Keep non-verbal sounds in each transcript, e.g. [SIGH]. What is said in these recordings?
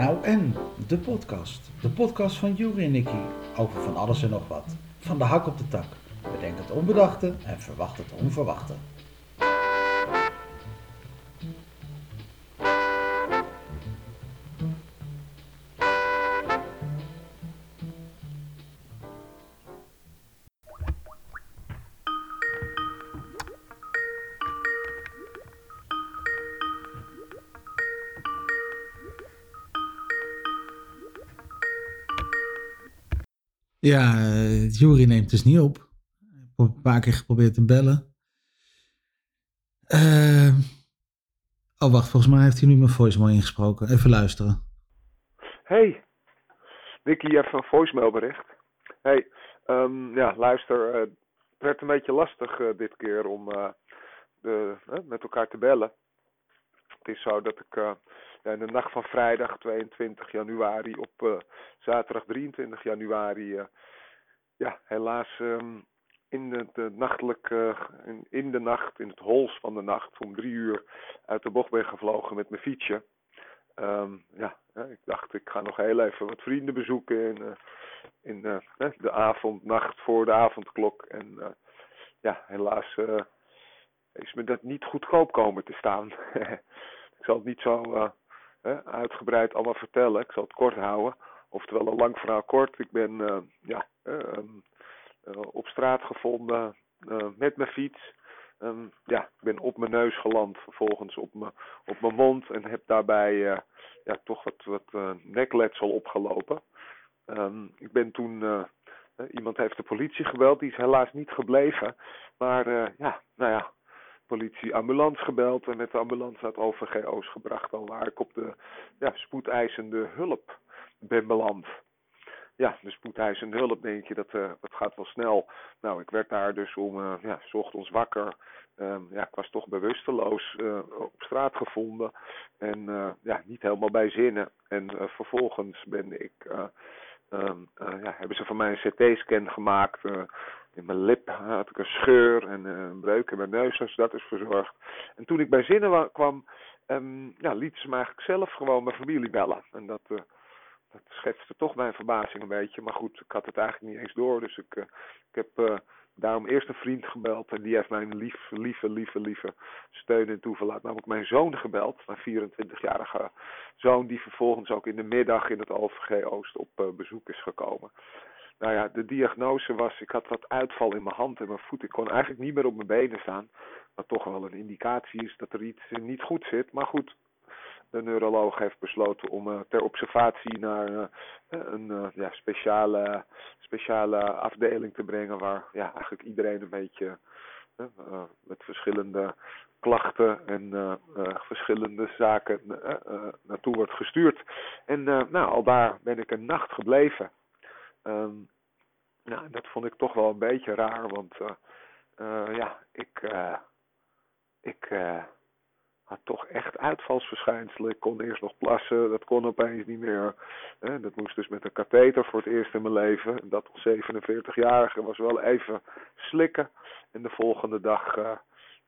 Nou en, de podcast. De podcast van Juri en Nicky over van alles en nog wat. Van de hak op de tak. Bedenk het onbedachte en verwacht het onverwachte. Ja, uh, Jury neemt dus niet op. Ik heb een paar keer geprobeerd te bellen. Uh, oh, wacht, volgens mij heeft hij nu mijn voicemail ingesproken. Even luisteren. Hey, Nicky, even een voicemailbericht. Hey, um, ja, luister, uh, het werd een beetje lastig uh, dit keer om de, met elkaar te bellen. Het is zo dat ik in de nacht van vrijdag 22 januari op uh, zaterdag 23 januari, uh, ja, helaas um, in de nachtelijke, in, in, de nacht, in het hols van de nacht, om drie uur uit de bocht ben gevlogen met mijn fietsje. Um, ja, ik dacht ik ga nog heel even wat vrienden bezoeken in, uh, in de avond, nacht voor de avondklok. En ja, helaas is me dat niet goedkoop komen te staan. [LAUGHS] ik zal het niet zo uitgebreid allemaal vertellen. Ik zal het kort houden. Oftewel een lang verhaal kort. Ik ben uh, ja, uh, op straat gevonden met mijn fiets. Um, ja, ik ben op mijn neus geland, vervolgens op mijn, op mijn mond en heb daarbij ja, toch wat, wat nekletsel opgelopen. Um, ik ben toen, iemand heeft de politie gebeld, die is helaas niet gebleven. Maar ja, nou ja, politie ambulance gebeld en met de ambulance naar het gebracht, al waar ik op de ja, spoedeisende hulp ben beland. Ja, de spoedeisende hulp denk je, dat, uh, dat gaat wel snel. Nou, ik werd daar dus om, uh, ja, s ochtends wakker. Um, ja, ik was toch bewusteloos uh, op straat gevonden. En ja, niet helemaal bij zinnen. En vervolgens ben ik, um, ja, hebben ze van mij een CT-scan gemaakt mijn lip had ik een scheur en eh, een breuk in mijn neus, dus dat is verzorgd. En toen ik bij zinnen kwam, um, ja, lieten ze me eigenlijk zelf gewoon mijn familie bellen. En dat, uh, dat schetste toch mijn verbazing een beetje. Maar goed, ik had het eigenlijk niet eens door. Dus ik, uh, ik heb daarom eerst een vriend gebeld. En die heeft mijn lief, lieve, lieve, lieve steun en toeverlaat. Namelijk mijn zoon gebeld. Mijn 24-jarige zoon. Die vervolgens ook in de middag in het OVG Oost op bezoek is gekomen nou ja, de diagnose was, ik had wat uitval in mijn hand en mijn voet. Ik kon eigenlijk niet meer op mijn benen staan. Wat toch wel een indicatie is dat er iets niet goed zit. Maar goed, de neuroloog heeft besloten om uh, ter observatie naar uh, een ja, speciale, speciale afdeling te brengen. Waar ja, eigenlijk iedereen een beetje met verschillende klachten en verschillende zaken naartoe wordt gestuurd. En nou, al daar ben ik een nacht gebleven. Um, nou, dat vond ik toch wel een beetje raar, want uh, uh, ja, ik, uh, ik had toch echt uitvalsverschijnselen. Ik kon eerst nog plassen, dat kon opeens niet meer. dat moest dus met een katheter voor het eerst in mijn leven. En dat als 47-jarige was wel even slikken. En de volgende dag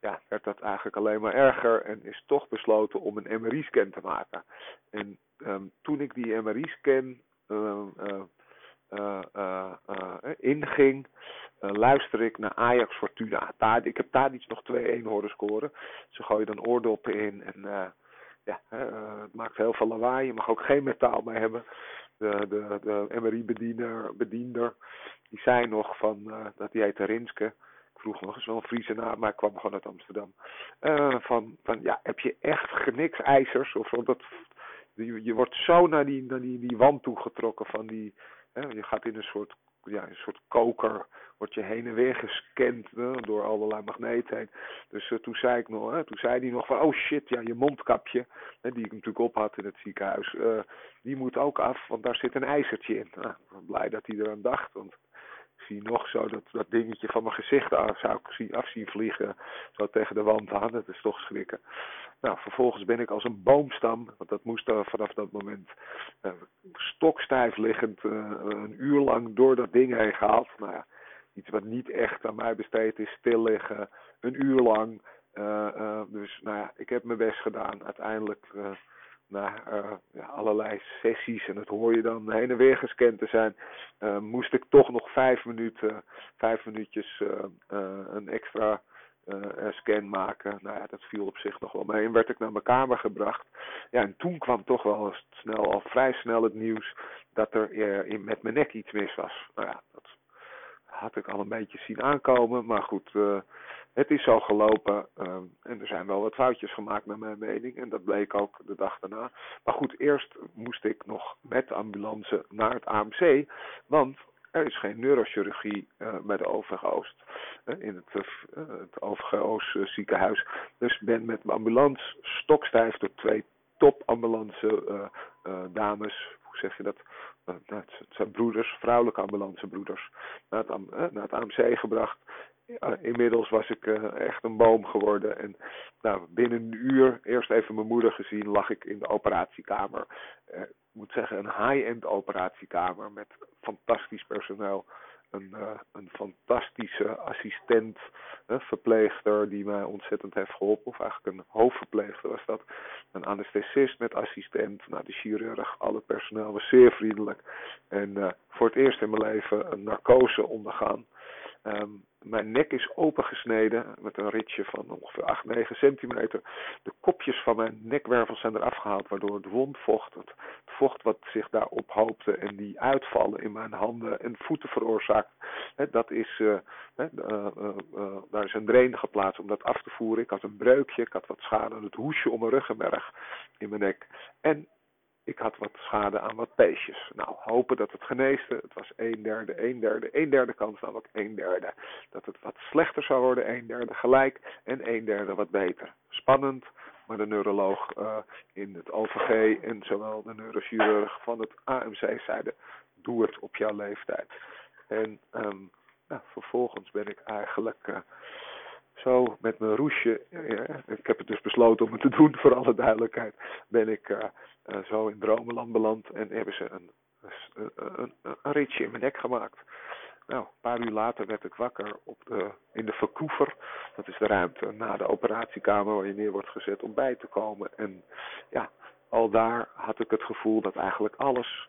ja, werd dat eigenlijk alleen maar erger en is toch besloten om een MRI-scan te maken. En um, toen ik die MRI-scan uh, inging, luister ik naar Ajax Fortuna. Ik heb daar iets nog 2-1 horen scoren. Ze gooien dan oordoppen in en ja, het maakt heel veel lawaai. Je mag ook geen metaal bij hebben. De, de, de MRI-bediener, bediender, die zei nog van, dat die heet Rinske. Ik vroeg nog eens wel een Friese naam, maar ik kwam gewoon uit Amsterdam. van, van, ja, heb je echt geniksijzers? Of dat, je, je wordt zo naar die, naar die, die wand toegetrokken van die, je gaat in een soort, ja, een soort koker, word je heen en weer gescand door allerlei magneten heen. Dus uh, toen zei ik nog, hè, toen zei hij nog van, oh shit, ja, je mondkapje, hè, die ik natuurlijk op had in het ziekenhuis, uh, die moet ook af, want daar zit een ijzertje in. Nou, ik ben blij dat hij eraan dacht, want ik zie nog zo dat, dat dingetje van mijn gezicht af, zou ik zien, af zien vliegen, zo tegen de wand aan, dat is toch schrikken. Nou, vervolgens ben ik als een boomstam, want dat moest er vanaf dat moment uh, stokstijf liggend uh, een uur lang door dat ding heen gehaald. Nou ja, iets wat niet echt aan mij besteed is, stil liggen, een uur lang. Uh, dus nou ja, ik heb mijn best gedaan. Uiteindelijk na ja, allerlei sessies, en het hoor je dan heen en weer gescand te zijn, moest ik toch nog vijf minuten, vijf minuutjes een extra scan maken. Nou ja, dat viel op zich nog wel mee. En werd ik naar mijn kamer gebracht. Ja, en toen kwam toch wel snel, al vrij snel het nieuws dat er in, met mijn nek iets mis was. Nou ja, dat had ik al een beetje zien aankomen. Maar goed, het is zo gelopen en er zijn wel wat foutjes gemaakt naar mijn mening. En dat bleek ook de dag daarna. Maar goed, eerst moest ik nog met ambulance naar het AMC. Want er is geen neurochirurgie uh, bij de OVG Oost. Uh, in het, uh, het ziekenhuis. Dus ben met mijn ambulance stokstijf door twee topambulance dames. Hoe zeg je dat? Nou, het zijn broeders, vrouwelijke ambulancebroeders. Naar het, naar het AMC gebracht inmiddels was ik echt een boom geworden. En nou, binnen een uur, eerst even mijn moeder gezien, lag ik in de operatiekamer. Moet zeggen, een high-end operatiekamer met fantastisch personeel. Een, uh, een fantastische assistent, verpleegster die mij ontzettend heeft geholpen. Of eigenlijk een hoofdverpleegster was dat. Een anesthesist met assistent. Nou, de chirurg, al het personeel was zeer vriendelijk. En voor het eerst in mijn leven een narcose ondergaan. Um, mijn nek is opengesneden met een ritje van ongeveer 8, 9 centimeter. De kopjes van mijn nekwervels zijn eraf gehaald, waardoor het wondvocht, het, vocht wat zich daar ophoopte en die uitvallen in mijn handen en voeten veroorzaakt. dat is, uh, daar is een drain geplaatst om dat af te voeren. Ik had een breukje, ik had wat schade aan het hoesje om mijn ruggenmerg in mijn nek. En ik had wat schade aan wat peesjes. Nou, hopen dat het geneesde. Het was een derde, een derde, een derde kans, namelijk een derde. Dat het wat slechter zou worden, een derde gelijk en een derde wat beter. Spannend, maar de neuroloog uh, in het OVG en zowel de neurochirurg van het AMC zeiden, doe het op jouw leeftijd. En um, vervolgens ben ik eigenlijk... Uh, zo met mijn roesje, ja, ik heb het dus besloten om het te doen voor alle duidelijkheid, ben ik uh, zo in Dromenland beland en hebben ze een, een, een, een, ritje in mijn nek gemaakt. Nou, een paar uur later werd ik wakker op de, in de verkoever. Dat is de ruimte na de operatiekamer waar je neer wordt gezet om bij te komen. En ja, al daar had ik het gevoel dat eigenlijk alles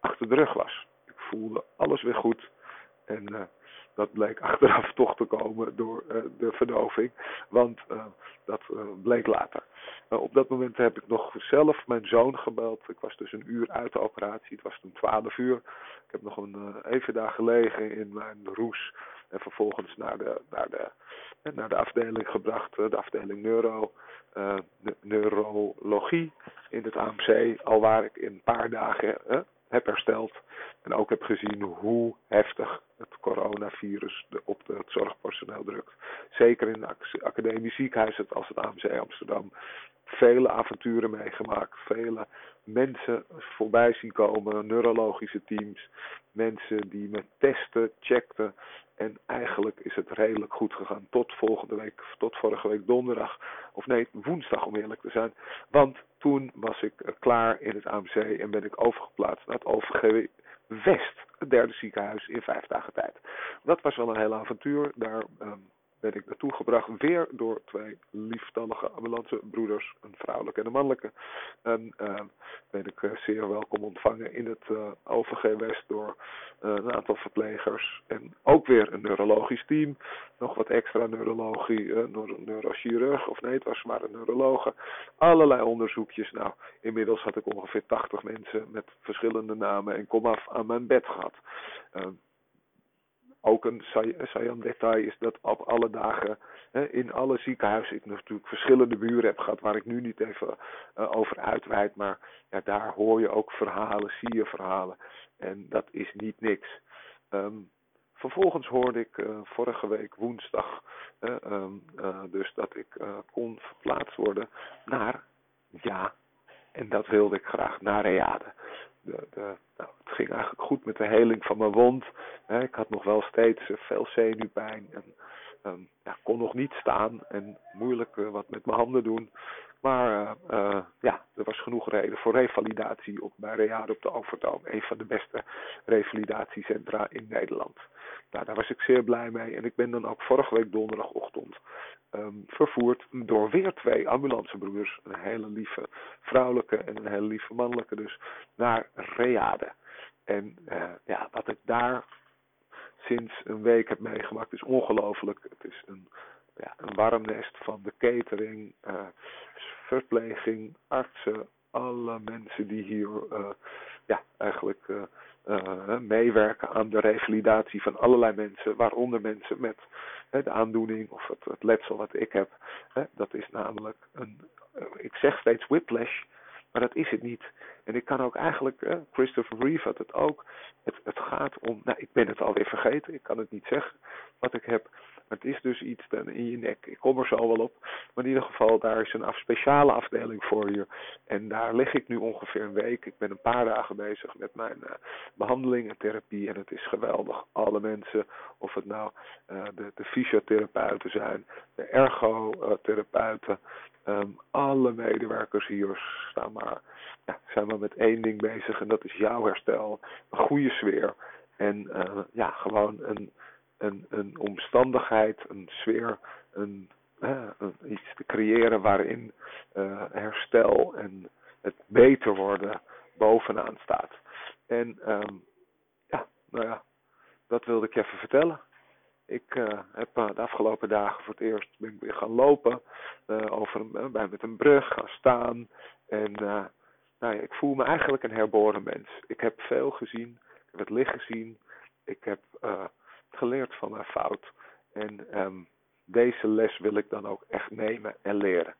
achter de rug was. Ik voelde alles weer goed. En uh, dat bleek [LAUGHS] achteraf toch te komen door uh, de verdoving. Want uh, dat uh, bleek later. op dat moment heb ik nog zelf mijn zoon gebeld. Ik was dus een uur uit de operatie. Het was toen 12 uur. Ik heb nog een, even daar gelegen in mijn roes. En vervolgens naar de, naar de, naar de afdeling gebracht. de afdeling neuro, neurologie in het AMC. Al waar ik in een paar dagen heb hersteld. En ook heb gezien hoe heftig het coronavirus op het zorgpersoneel drukt. Zeker in het academisch ziekenhuis als het AMC Amsterdam. Vele avonturen meegemaakt, vele mensen voorbij zien komen, neurologische teams, mensen die met testen checkten. En eigenlijk is het redelijk goed gegaan tot volgende week, tot vorige week donderdag. Of nee, woensdag om eerlijk te zijn. Want toen was ik klaar in het AMC en ben ik overgeplaatst naar het OVG West, het derde ziekenhuis in vijf dagen tijd. Dat was wel een heel avontuur. Daar um, ben ik naartoe gebracht, weer door twee lieftallige ambulancebroeders, een vrouwelijke en een mannelijke. En uh, ben ik uh, zeer welkom ontvangen in het uh, OVG West door een aantal verplegers. En ook weer een neurologisch team, nog wat extra neurologie, neurochirurg, of nee, het was maar een neurologe. Allerlei onderzoekjes. Nou, inmiddels had ik ongeveer 80 mensen met verschillende namen en komaf aan mijn bed gehad. Ook een saillant detail is dat op alle dagen in alle ziekenhuizen ik natuurlijk verschillende buren heb gehad waar ik nu niet even uh, over uitweid. Maar ja, daar hoor je ook verhalen, zie je verhalen. En dat is niet niks. Um, vervolgens hoorde ik uh, vorige week woensdag uh, um, dus dat ik kon verplaatst worden naar, ja, en dat wilde ik graag, naar Reade de, de, nou, het ging eigenlijk goed met de heling van mijn wond. ik had nog wel steeds eh, veel zenuwpijn en um, ja, kon nog niet staan en moeilijk uh, wat met mijn handen doen. Maar uh, ja, er was genoeg reden voor revalidatie op, bij Reade op de Overtoom. Een van de beste revalidatiecentra in Nederland. Nou, daar was ik zeer blij mee. En ik ben dan ook vorige week donderdagochtend um, vervoerd door weer twee ambulancebroers. Een hele lieve vrouwelijke en een hele lieve mannelijke dus. Naar Reade. En uh, ja, wat ik daar sinds een week heb meegemaakt is ongelooflijk. Het is een, ja, een warm nest van de catering, uh, verpleging, artsen, alle mensen die hier uh, ja, eigenlijk meewerken aan de revalidatie van allerlei mensen, waaronder mensen met de aandoening of het, het letsel wat ik heb. dat is namelijk een, ik zeg steeds whiplash, maar dat is het niet. En ik kan ook eigenlijk, eh, Christopher Reeve had het ook. Het, het gaat om, nou ik ben het alweer vergeten, ik kan het niet zeggen wat ik heb. Maar het is dus iets in je nek. Ik kom er zo wel op. Maar in ieder geval, daar is een af, speciale afdeling voor hier. En daar lig ik nu ongeveer een week. Ik ben een paar dagen bezig met mijn uh, behandeling en therapie. En het is geweldig. Alle mensen, of het nou uh, de, de fysiotherapeuten zijn, de ergotherapeuten, um, alle medewerkers hier staan maar ja, zijn we met één ding bezig en dat is jouw herstel. Een goede sfeer. En uh, ja, gewoon een, een, een omstandigheid, een sfeer, een, iets te creëren waarin uh, herstel en het beter worden bovenaan staat. En um, ja, nou ja, dat wilde ik even vertellen. Ik uh, heb uh, de afgelopen dagen voor het eerst ben ik weer gaan lopen. Over een, bij met een brug gaan staan. En nou ja, ik voel me eigenlijk een herboren mens. Ik heb veel gezien, ik heb het licht gezien, ik heb geleerd van mijn fout. En um, deze les wil ik dan ook echt nemen en leren.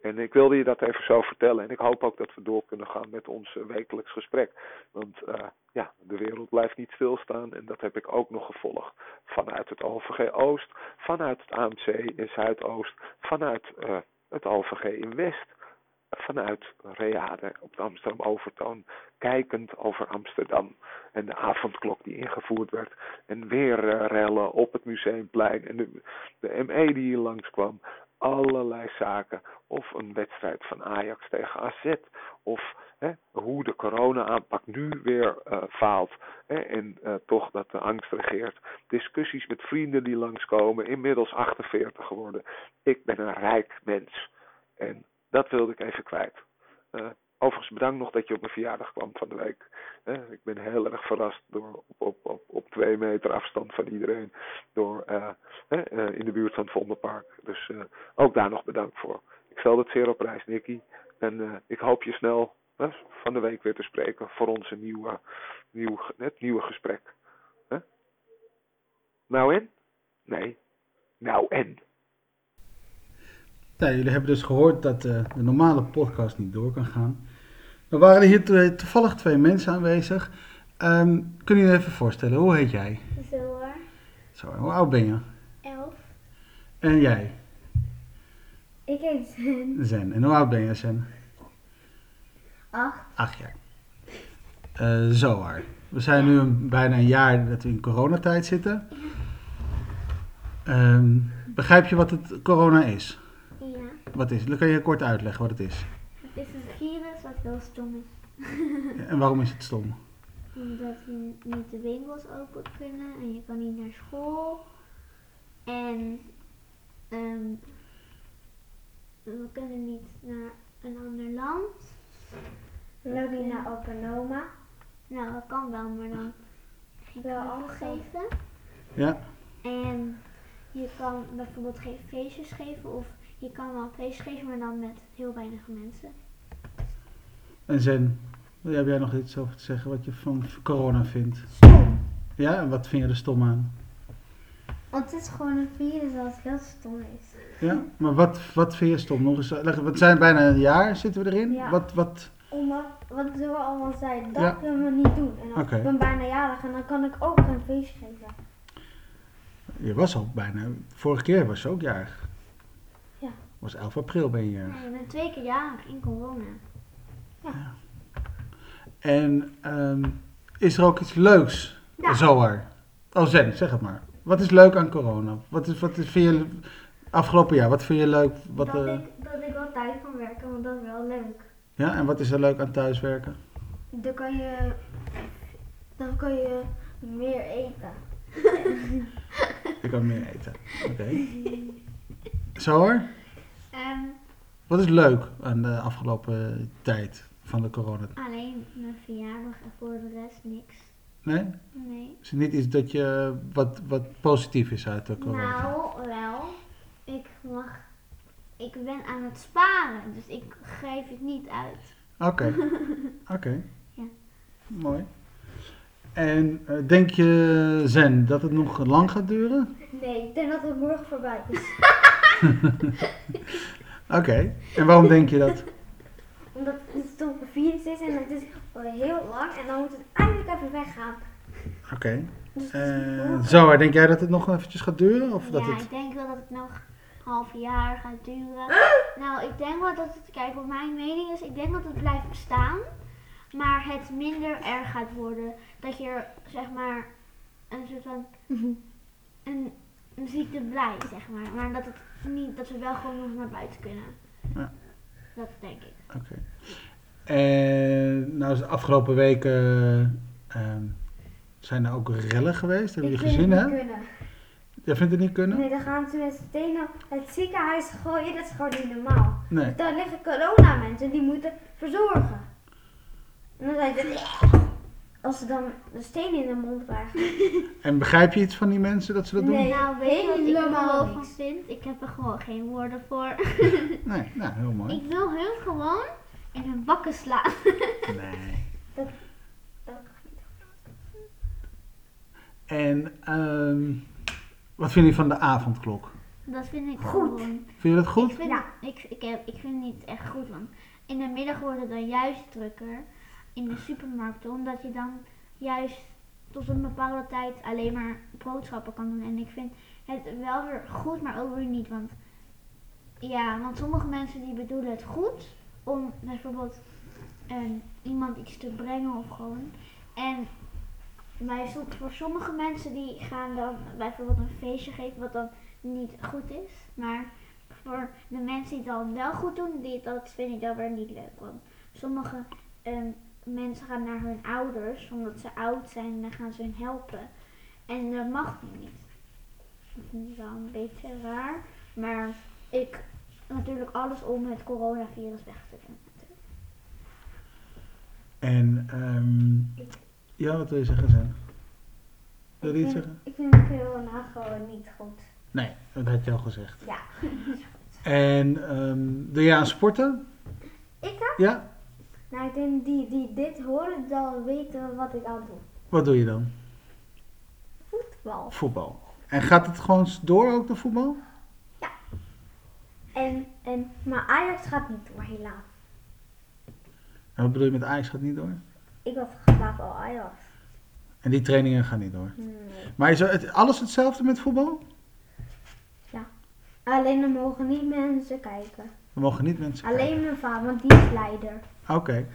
En ik wilde je dat even zo vertellen. En ik hoop ook dat we door kunnen gaan met ons wekelijks gesprek. Want uh, ja, de wereld blijft niet stilstaan. En dat heb ik ook nog gevolgd. Vanuit het OVG Oost, vanuit het AMC in Zuidoost, vanuit uh, het OVG in West vanuit Reade op de Amsterdam Overtoon, kijkend over Amsterdam en de avondklok die ingevoerd werd en weer uh, rellen op het Museumplein en de, de ME die hier langskwam. Allerlei zaken. Of een wedstrijd van Ajax tegen AZ. Of hè, hoe de corona-aanpak nu weer uh, faalt. Hè, en uh, toch dat de angst regeert. Discussies met vrienden die langskomen. Inmiddels 48 geworden. Ik ben een rijk mens. En dat wilde ik even kwijt. Overigens bedankt nog dat je op mijn verjaardag kwam van de week. Ik ben heel erg verrast door op, op, op, twee meter afstand van iedereen. Door uh, in de buurt van het Vondelpark. Dus ook daar nog bedankt voor. Ik stel het zeer op prijs, Nicky. En ik hoop je snel van de week weer te spreken voor onze nieuwe, nieuw, het nieuwe gesprek. Nou en? Nee. Nou en? Jullie hebben dus gehoord dat de normale podcast niet door kan gaan. Er waren hier toevallig twee mensen aanwezig. Um, kun je je even voorstellen, hoe heet jij? Zoar. Zo, hoe oud ben je? Elf. En jij? Ik heet Zen. Zen. En hoe oud ben je, Zen? Acht. Acht jaar. Uh, Zoar. We zijn nu een, bijna een jaar dat we in coronatijd zitten. Um, begrijp je wat het corona is? Wat is het? Dan kan je kort uitleggen wat het is. Virus wat heel stom is. en waarom is het stom? [LAUGHS] Omdat je niet de winkels open kunnen en je kan niet naar school. En um, we kunnen niet naar een ander land. We ook niet naar Opanoma. Nou, dat kan wel, maar dan wel afgeven. Ja. En je kan bijvoorbeeld geen feestjes geven of je kan wel een feest geven, maar dan met heel weinig mensen. En Zen, heb jij nog iets over te zeggen wat je van corona vindt? Stom. Ja, en wat vind je er stom aan? Want het is gewoon een virus dat heel stom is. Ja, maar wat, wat vind je stom? Nog eens, we zijn bijna een jaar zitten we erin. Ja. Wat, wat... Omdat, wat we allemaal zeiden, dat ja. kunnen we niet doen. En dan okay. ik ben bijna jarig en dan kan ik ook een feest geven. Je was al bijna, vorige keer was je ook jarig. Ja. was 11 april ben je jarig. Ja, je bent twee keer jarig in corona. Ja. En um, is er ook iets leuks? Ja. Zoar. Oh Zen, zeg het maar. Wat is leuk aan corona? Wat, is, wat is, vind je afgelopen jaar, wat vind je leuk? Wat, dat, uh... ik, dat ik wat thuis kan werken, want dat is wel leuk. Ja, en wat is er leuk aan thuiswerken? Dan kan je, dan kan je meer eten. [LAUGHS] Ik kan meer eten. Oké. Zo hoor. Ehm, Wat is leuk aan de afgelopen tijd van de corona? alleen mijn verjaardag en voor de rest niks. Nee? Nee. Is niet iets dat je wat, wat positief is uit de corona? Nou, wel. Ik mag. Ik ben aan het sparen, dus ik geef het niet uit. Oké. [LAUGHS] Oké. Ja. Mooi. En eh, denk je, Zen, dat het nog lang gaat duren? Nee, ik denk dat het morgen voorbij is. [LAUGHS] Oké. En waarom denk je dat? [LAUGHS] Omdat virus is en het is heel lang en dan moet het eindelijk even weggaan. Oké. Dus Eh, zo, denk jij dat het nog eventjes gaat duren? Of dat ja, het... ik denk wel dat het nog een half jaar gaat duren. nou, ik denk wel dat het, kijk, wat mijn mening is, ik denk dat het blijft bestaan, maar het minder erg gaat worden. Dat je er, zeg maar, een soort van, [LAUGHS] een, een ziekte blijft, zeg maar. Maar dat het niet, dat we wel gewoon nog naar buiten kunnen. Ja. Dat denk ik. Oké. En nou is de afgelopen weken ehm, zijn er ook rellen geweest. Hebben jullie gezien, hè? kunnen. Jij vindt het niet kunnen? Nee, dan gaan ze met stenen het ziekenhuis gooien. Dat is gewoon niet normaal. Nee. Daar liggen corona mensen die moeten verzorgen. En dan zijn ze... Als ze dan de steen in de mond krijgen. [LAUGHS] En begrijp je iets van die mensen dat ze dat doen? Nee. nou, weet je wat ik er helemaal van vind? Ik heb er gewoon geen woorden voor. Nee, nou, heel mooi. ik wil hun gewoon in hun bakken slaan. [LAUGHS] Nee. Dat- En ehm, wat vind je van de avondklok? Dat vind ik Goed. gewoon. Vind je dat goed? Ik vind, Ja. ik, ik, heb, ik vind het niet echt goed, want in de middag wordt het dan juist drukker in de supermarkten, omdat je dan juist tot een bepaalde tijd alleen maar boodschappen kan doen. En ik vind het wel weer goed, maar ook weer niet, want ja, want sommige mensen die bedoelen het goed om bijvoorbeeld ehm, iemand iets te brengen of gewoon. En som- voor sommige mensen die gaan dan bijvoorbeeld een feestje geven wat dan niet goed is. Maar voor de mensen die het dan wel goed doen, die, dat vind ik dan weer niet leuk. Want sommige ehm, mensen gaan naar hun ouders omdat ze oud zijn en dan gaan ze hun helpen. En dat mag niet. Dat vind ik wel een beetje raar. Maar ik natuurlijk alles om het coronavirus weg te doen. En ehm, ja, wat wil je zeggen, Zen? Wil je Ik iets vind- zeggen? Ik vind gewoon niet goed. Nee, dat had je al gezegd. Ja. [LAUGHS] En ehm, doe je aan sporten? Ik hè? Ja? Nou, ik denk die, die dit horen, dan weten wat ik aan doe. Wat doe je dan? Voetbal. Voetbal. En gaat het gewoon door ook, de voetbal? En, en, maar Ajax gaat niet door, helaas. En wat bedoel je met Ajax gaat niet door? Ik was vandaag al Ajax. En die trainingen gaan niet door. Nee. Maar is er het, alles hetzelfde met voetbal? Alleen er mogen niet mensen kijken. We mogen niet mensen kijken. Alleen mijn vader, want die is leider. Oké.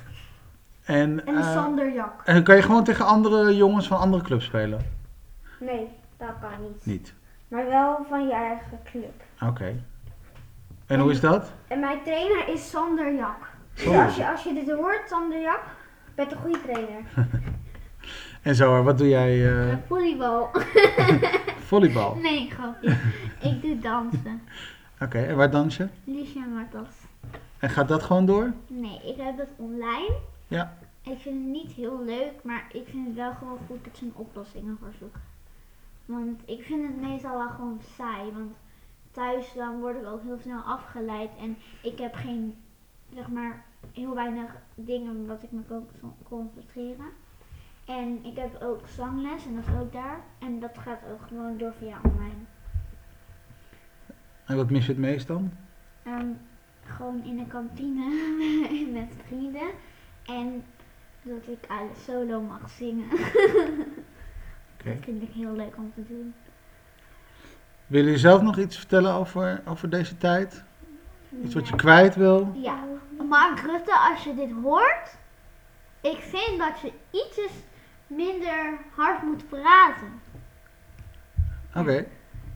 En, En eh, Sander Jak. en kan je gewoon tegen andere jongens van andere clubs spelen? Nee, dat kan niet. Niet. Maar wel van je eigen club. Oké. En hoe is dat? En mijn trainer is Sander Jak. Dus Sander. als je, als je dit hoort, Sander Jak, je bent een goede trainer. [LAUGHS] En zo, wat doe jij? eh, Uh, volleybal. [LAUGHS] volleybal. nee, grapje. ik doe dansen. [LAUGHS] Oké, en waar dans je? Liesje en Martels. En gaat dat gewoon door? Nee, ik heb dat online. Ja. Ik vind het niet heel leuk, maar ik vind het wel gewoon goed dat ze een oplossingen voor zoeken. Want ik vind het meestal wel gewoon saai, want thuis dan word ik ook heel snel afgeleid en ik heb geen, zeg maar, heel weinig dingen wat ik me kan con- concentreren. En ik heb ook zangles en dat is ook daar. En dat gaat ook gewoon door via online. En wat mis je het meest dan? Ehm, gewoon in de kantine [LAUGHS] met vrienden. En dat ik solo mag zingen. [LAUGHS] Dat vind ik heel leuk om te doen. Willen jullie zelf nog iets vertellen over, over deze tijd? Iets wat je kwijt wil? Ja, Mark Rutte, als je dit hoort, ik vind dat je ietsjes minder hard moet praten. Oké.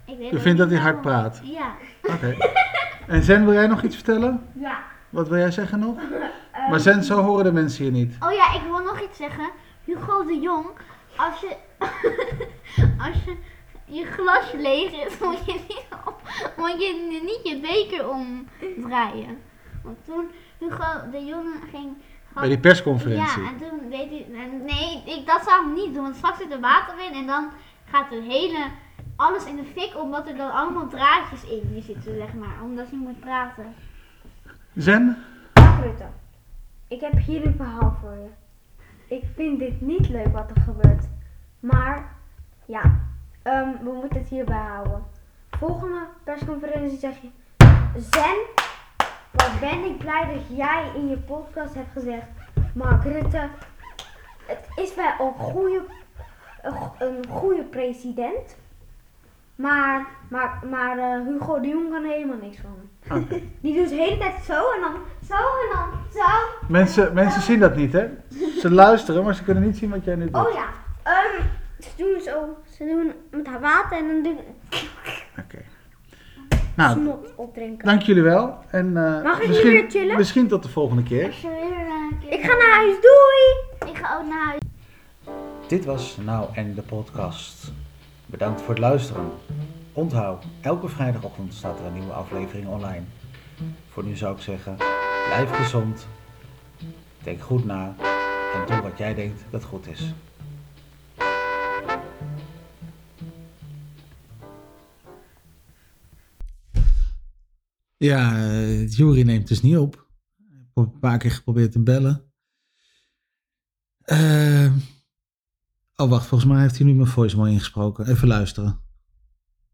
Ik weet Je vindt dat hij hard praat? Ja. Oké. En Zen, wil jij nog iets vertellen? Ja. Wat wil jij zeggen nog? [LAUGHS] Ehm, Maar Zen, zo horen de mensen hier niet. Oh ja, ik wil nog iets zeggen. Hugo de Jong, als je, [LAUGHS] als je je glas leeg is, [LAUGHS] moet je niet, moet je niet je beker omdraaien. Want toen Hugo de Jong ging... Bij die persconferentie. Ja, en toen weet hij... Nee, ik, dat zou ik niet doen, want straks zit er water in en dan gaat het hele... Alles in de fik, omdat er dan allemaal draadjes in zitten, zeg maar. Omdat je moet praten. Zen? Rutte. Ik heb hier een verhaal voor je. Ik vind dit niet leuk wat er gebeurt. Maar, ja, ehm, we moeten het hierbij houden. Volgende persconferentie zeg je... Zen, wat ben ik blij dat jij in je podcast hebt gezegd... Mark Rutte, het is wel een goede, een, go- een goede president... Maar, maar, maar eh, Hugo de Jong kan er helemaal niks van. [LAUGHS] Die doet de hele tijd zo en dan zo en dan zo. Mensen, mensen zien dat niet, hè? Ze luisteren, maar ze kunnen niet zien wat jij nu doet. Oh ja, ehm, ze doen zo. Ze doen met haar water en dan doen Oké. Nou, snot opdrinken. dank jullie wel. En eh, Mag ik misschien, hier chillen? misschien tot de volgende keer. Weer een keer... Ik ga naar huis, doei! Ik ga ook naar huis. Dit was Nou en de podcast. Bedankt voor het luisteren. Onthoud, elke vrijdagochtend staat er een nieuwe aflevering online. Voor nu zou ik zeggen, blijf gezond. Denk goed na en doe wat jij denkt dat goed is. Ja, uh, Jury neemt dus niet op. Ik heb een paar keer geprobeerd te bellen. Eh, Oh, wacht, volgens mij heeft hij nu mijn voicemail ingesproken. Even luisteren.